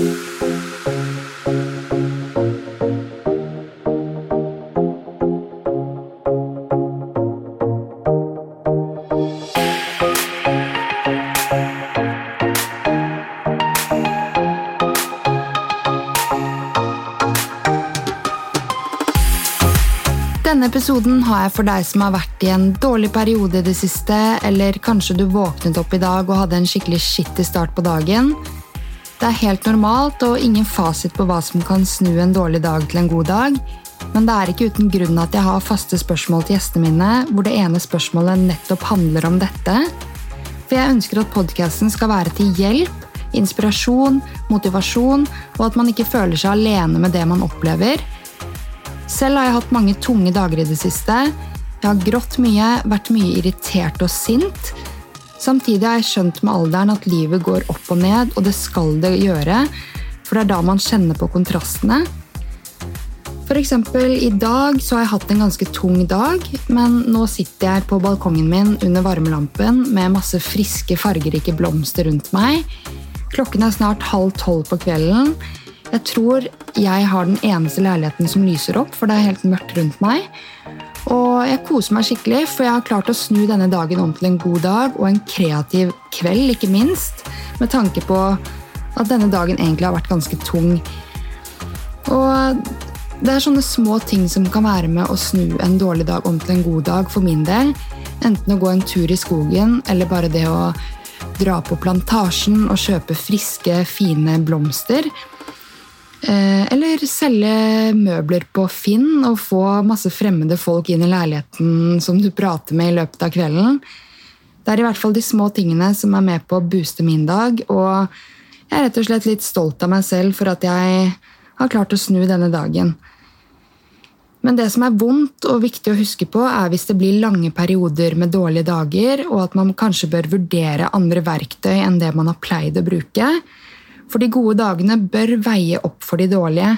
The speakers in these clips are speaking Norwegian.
Denne episoden har jeg for deg som har vært i en dårlig periode i det siste, eller kanskje du våknet opp i dag og hadde en skikkelig skittig start på dagen. Det er helt normalt og ingen fasit på hva som kan snu en dårlig dag til en god dag, men det er ikke uten grunn at jeg har faste spørsmål til gjestene mine, hvor det ene spørsmålet nettopp handler om dette. For jeg ønsker at podkasten skal være til hjelp, inspirasjon, motivasjon, og at man ikke føler seg alene med det man opplever. Selv har jeg hatt mange tunge dager i det siste. Jeg har grått mye, vært mye irritert og sint. Samtidig har jeg skjønt med alderen at livet går opp og ned, og det skal det gjøre, for det er da man kjenner på kontrastene. Eksempel, I dag så har jeg hatt en ganske tung dag, men nå sitter jeg på balkongen min under varmelampen med masse friske, fargerike blomster rundt meg. Klokken er snart halv tolv på kvelden. Jeg tror jeg har den eneste leiligheten som lyser opp, for det er helt mørkt rundt meg. Og jeg koser meg skikkelig, for jeg har klart å snu denne dagen om til en god dag og en kreativ kveld, ikke minst, med tanke på at denne dagen egentlig har vært ganske tung. Og det er sånne små ting som kan være med å snu en dårlig dag om til en god dag for min del. Enten å gå en tur i skogen, eller bare det å dra på plantasjen og kjøpe friske, fine blomster. Eh, eller selge møbler på Finn og få masse fremmede folk inn i leiligheten som du prater med i løpet av kvelden. Det er i hvert fall de små tingene som er med på å booste min dag, og jeg er rett og slett litt stolt av meg selv for at jeg har klart å snu denne dagen. Men det som er vondt og viktig å huske på, er hvis det blir lange perioder med dårlige dager, og at man kanskje bør vurdere andre verktøy enn det man har pleid å bruke. For de gode dagene bør veie opp for de dårlige.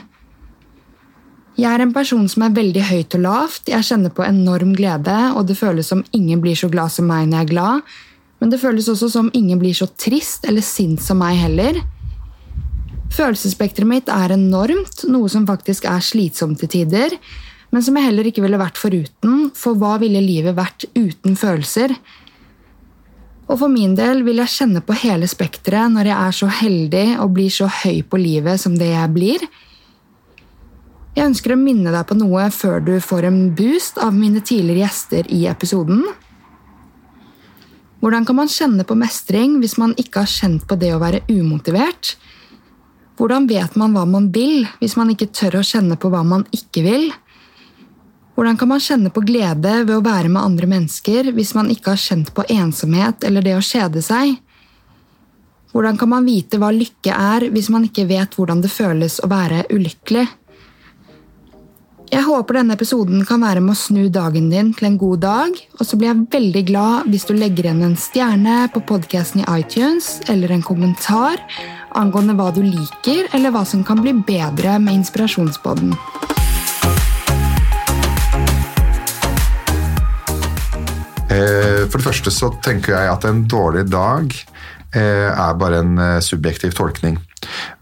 Jeg er en person som er veldig høyt og lavt. Jeg kjenner på enorm glede, og det føles som ingen blir så glad som meg når jeg er glad. Men det føles også som ingen blir så trist eller sint som meg heller. Følelsesspekteret mitt er enormt, noe som faktisk er slitsomt til tider, men som jeg heller ikke ville vært foruten, for hva ville livet vært uten følelser? Og for min del vil jeg kjenne på hele spekteret når jeg er så heldig og blir så høy på livet som det jeg blir. Jeg ønsker å minne deg på noe før du får en boost av mine tidligere gjester i episoden. Hvordan kan man kjenne på mestring hvis man ikke har kjent på det å være umotivert? Hvordan vet man hva man vil hvis man ikke tør å kjenne på hva man ikke vil? Hvordan kan man kjenne på glede ved å være med andre mennesker hvis man ikke har kjent på ensomhet eller det å kjede seg? Hvordan kan man vite hva lykke er hvis man ikke vet hvordan det føles å være ulykkelig? Jeg håper denne episoden kan være med å snu dagen din til en god dag, og så blir jeg veldig glad hvis du legger igjen en stjerne på podkasten i iTunes eller en kommentar angående hva du liker, eller hva som kan bli bedre med inspirasjonsboden. For det første så tenker jeg at en dårlig dag eh, er bare en eh, subjektiv tolkning.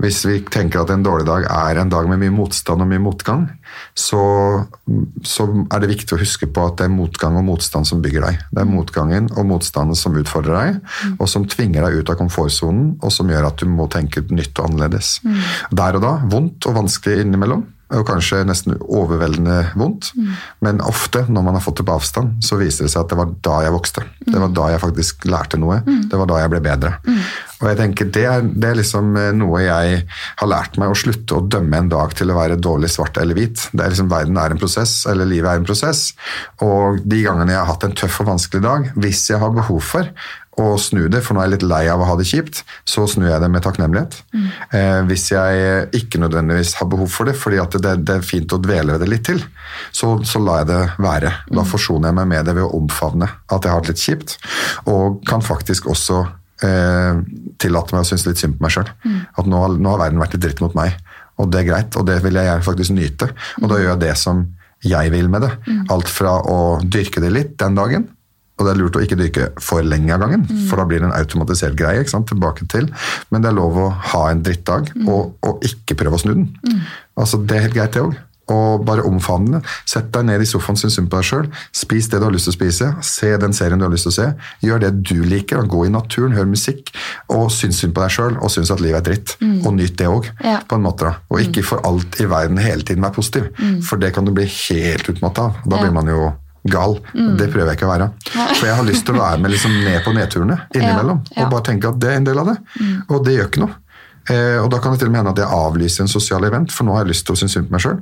Hvis vi tenker at en dårlig dag er en dag med mye motstand og mye motgang, så, så, er det viktig å huske på at det er motgang og motstand som bygger deg. Det er motgangen og motstanden som utfordrer deg, og som tvinger deg ut av komfortsonen, og som gjør at du må tenke nytt og annerledes. Mm. Der og da, vondt og vanskelig innimellom, og kanskje nesten overveldende vondt. Mm. Men ofte når man har fått det på avstand, så viser det seg at det var da jeg vokste. Mm. Det var da jeg faktisk lærte noe. Mm. Det var da jeg ble bedre. Mm. Og jeg tenker det er, det er, liksom eh, noe jeg har lært meg, å slutte å dømme en dag til å være dårlig svart eller hvit. Det er liksom Verden er en prosess, eller livet er en prosess. Og de gangene jeg har hatt en tøff og vanskelig dag, hvis jeg har behov for og snu det, for nå er jeg litt lei av å ha det kjipt, så snur jeg det med takknemlighet. Mm. Eh, hvis jeg ikke nødvendigvis har behov for det, fordi det, det, er fint å dvele ved det litt til, så, så lar jeg det være. Da mm. forsoner jeg meg med det ved å omfavne at jeg har det litt kjipt, og kan faktisk også eh, tillate meg å synes litt synd på meg sjøl. Mm. At nå, nå, har verden vært litt dritt mot meg, og det er greit, og det vil jeg faktisk nyte. Og da mm. gjør jeg det som jeg vil med det. Mm. Alt fra å dyrke det litt den dagen, Og det er lurt å ikke dykke for lenge av gangen, for da blir det en automatisert greie. ikke sant? Tilbake til. Men det er lov å ha en drittdag, og, og ikke prøve å snu den. Altså, Det er helt greit, det òg. Og bare omfavne det. Sett deg ned i sofaen, syns synd på deg sjøl. Spis det du har lyst til å spise. Se den serien du har lyst til å se. Gjør det du liker. Gå i naturen, hør musikk. Og syns synd på deg sjøl, og syns at livet er dritt. Og nyt det òg, Ja. på en måte. da. Og ikke for alt i verden hele tiden være positiv. For det kan du bli helt utmatta av. Da Ja. blir man jo gal. Det prøver jeg ikke å være. For jeg har lyst til å være med liksom ned på nedturene innimellom. Ja, ja. Og bare tenke at det er en del av det. Og det gjør ikke noe. Eh, og da kan det til og med hende at jeg avlyser en sosial event, for nå har jeg lyst til å synes synd på meg sjøl.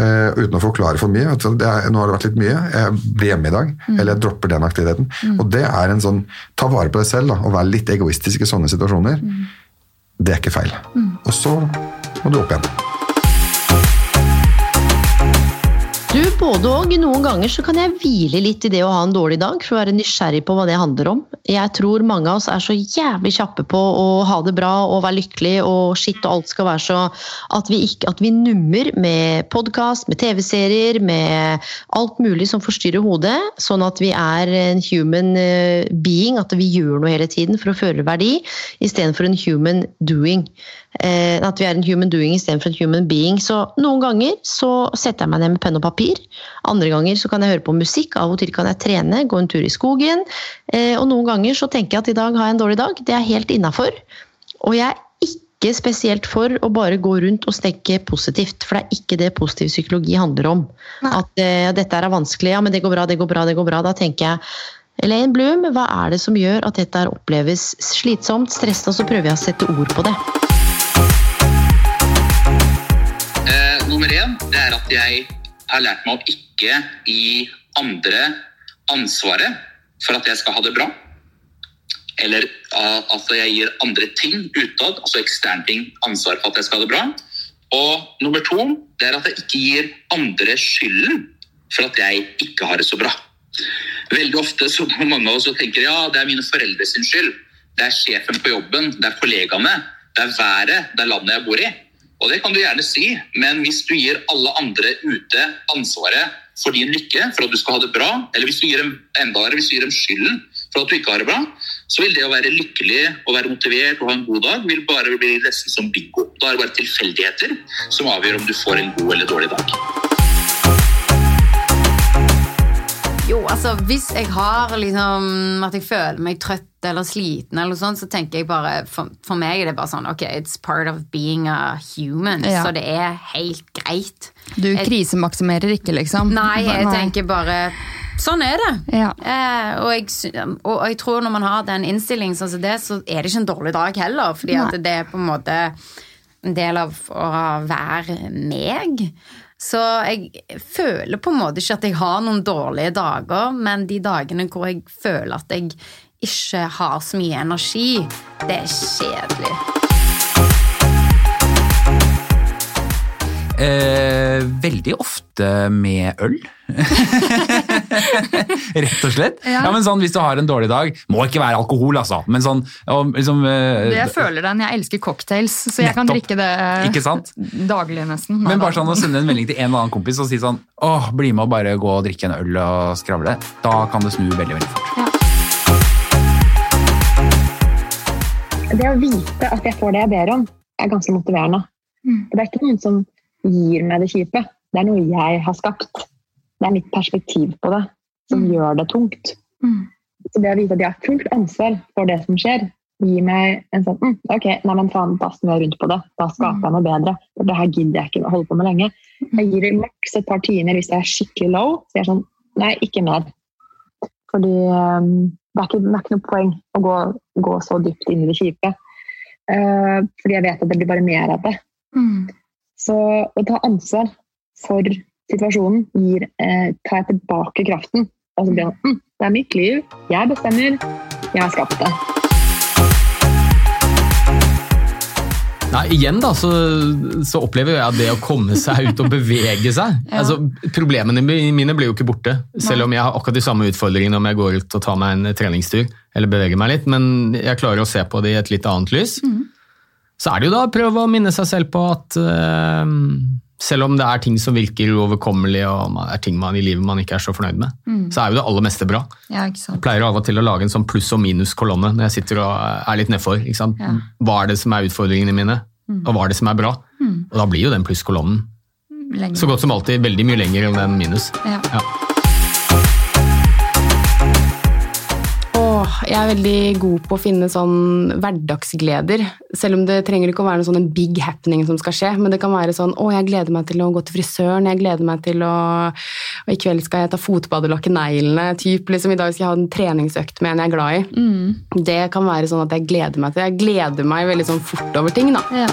Uh, uten å forklare for mye. Er, nå har det vært litt mye. Jeg blir hjemme i dag. Eller jeg dropper den aktiviteten. Og det er en sånn Ta vare på deg selv da, og vær litt egoistisk i sånne situasjoner. Det er ikke feil. Og så må du opp igjen. Du, både og. Noen ganger så kan jeg hvile litt i det å ha en dårlig dag, for å være nysgjerrig på hva det handler om. Jeg tror mange av oss er så jævlig kjappe på å ha det bra og være lykkelig, og shit og alt skal være så At vi, ikke, at vi nummer med podkast, med TV-serier, med alt mulig som forstyrrer hodet, sånn at vi er en human eh, being, at vi gjør noe hele tiden for å føre verdi, istedenfor en human doing. Eh, at vi er en human doing istedenfor en human being. Så noen ganger så setter jeg meg ned med penn og papir. Andre ganger så kan jeg høre på musikk. Av og til kan jeg trene, gå en tur i skogen. Eh, og noen ganger så tenker jeg at i dag har jeg en dårlig dag. Det er helt innafor. Og jeg er ikke spesielt for å bare gå rundt og tenke positivt, for det er ikke det positiv psykologi handler om. Nei. At eh, dette er vanskelig, ja, men det går bra, det går bra, det går bra. Da tenker jeg Elaine Bloom, hva er det som gjør at dette oppleves slitsomt, stressende, og så prøver jeg å sette ord på det. Eh, nummer én det er at jeg har lært meg å ikke gi andre ansvaret for at jeg skal ha det bra. Eller at jeg gir andre ting utad, altså eksterne ting, ansvar for at jeg skal ha det bra. Og nummer to det er at jeg ikke gir andre skylden for at jeg ikke har det så bra. Veldig ofte så mange av oss tenker ja, det er mine foreldres skyld. Det er sjefen på jobben, det er kollegaene, det er været, det er landet jeg bor i. Og det kan du gjerne si, men hvis du gir alle andre ute ansvaret for din lykke, for at du skal ha det bra, eller hvis du gir dem enda hvis du gir dem skylden for at du ikke har det bra, så vil det å være lykkelig og være motivert og ha en god dag vil bare bli nesten som bingo. Da er det bare tilfeldigheter som avgjør om du får en god eller dårlig dag. Jo, altså hvis jeg har liksom At jeg føler meg trøtt eller sliten, eller noe sånt, så tenker jeg bare For, for meg er det bare sånn Ok, it's part of being a human, Ja. så det er helt greit. Du Jeg- krisemaksimerer ikke, liksom? Nei, jeg tenker bare Sånn er det. Ja. Eh, og, jeg, og jeg tror når man har den innstillingen sånn som det, så er det ikke en dårlig dag heller. Fordi at Nei. det er på en måte en del av å være meg. Så jeg føler på en måte ikke at jeg har noen dårlige dager, men de dagene hvor jeg føler at jeg ikke har så mye energi, det er kjedelig. Eh, veldig ofte med øl. Rett og slett. Ja. Ja. men sånn, Hvis du har en dårlig dag Må ikke være alkohol, altså. Men sånn og liksom, eh, Jeg føler den. Jeg elsker cocktails, så jeg kan drikke det Ikke sant? daglig, nesten. Nei, Men bare sånn å sende en melding til en eller annen kompis og si sånn Åh, bli med og bare gå og drikke en øl og skravle. Da kan det snu veldig, veldig fort. Det å vite at jeg får det jeg ber om, er ganske motiverende. Mm. Det er ikke noen som gir meg det kjipe. Det er noe jeg har skapt. Det er mitt perspektiv på det som Mm. gjør det tungt. Mm. Så det å vite at jeg har fullt ansvar for det som skjer, gir meg en sånn mm, Ok, nei, men faen, da snur jeg rundt på det. Da skaper jeg noe bedre. For det her gidder jeg ikke holde på med lenge. Jeg gir det maks et par timer hvis jeg er skikkelig low. Så jeg er sånn Nei, ikke mer. Fordi um, det, er ikke, det er ikke noe poeng å gå, gå så dypt inn i det kjipe. Uh, fordi jeg vet at det blir bare mer av det. Mm. Så å ta ansvar for situasjonen gir, eh, tar jeg tilbake kraften. Og så blir det sånn, mm, det er mitt liv, jeg bestemmer, jeg har skapt det. Nei, igjen da, så, så opplever jeg det å komme seg ut og bevege seg altså, Problemene mine blir jo ikke borte, selv om jeg har akkurat de samme utfordringene om jeg går ut og tar meg en treningstur eller beveger meg litt, men jeg klarer å se på det i et litt annet lys. Så er det jo da å prøve å minne seg selv på at eh, Selv om det er ting som virker uoverkommelig og man- er ting man i livet man ikke er så fornøyd med, så er jo det aller meste bra. Ja, ikke Jeg pleier av og til å lage en sånn pluss- og minuskolonne når jeg sitter og er litt nedfor. sant? Ja. Hva er det som er utfordringene mine, og hva er det som er bra? Og da blir jo den plusskolonnen så godt som alltid veldig mye lenger enn den minus. Ja. Ja. Jeg er veldig god på å finne sånn hverdagsgleder. Selv om det trenger ikke å være noe sånn en big happening som skal skje. Men det kan være sånn å, jeg gleder meg til å gå til frisøren, jeg gleder meg til å og I kveld skal jeg ta fotbad og lakke neglene. Typ, liksom, I dag skal jeg ha en treningsøkt med en jeg er glad i. Det kan være sånn at jeg gleder meg til Jeg gleder meg veldig sånn fort over ting, da. Ja.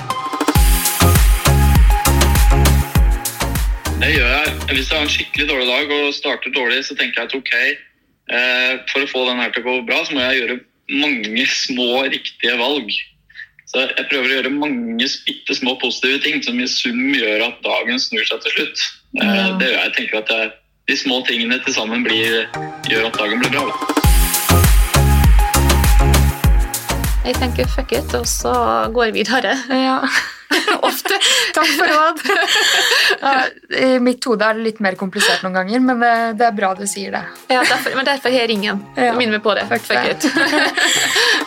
Det gjør jeg. Hvis jeg har en skikkelig dårlig dag og starter dårlig, så tenker jeg at ok, for å få den her til å gå bra, så må jeg gjøre mange små riktige valg. Så jeg prøver å gjøre mange bitte små positive ting som i sum gjør at dagen snur seg til slutt. Eh, Ja. Det gjør jeg. Jeg tenker at jeg, de små tingene til sammen blir, gjør at dagen blir bra. Jeg tenker fuck it, og så går vi videre. Ja. Ofte. Takk for råd. Ja, I mitt hode er det litt mer komplisert noen ganger, men det, det er bra du sier det. Ja, derfor, men derfor har jeg ringen. Ja. Minn meg på det. Fuck Fuck,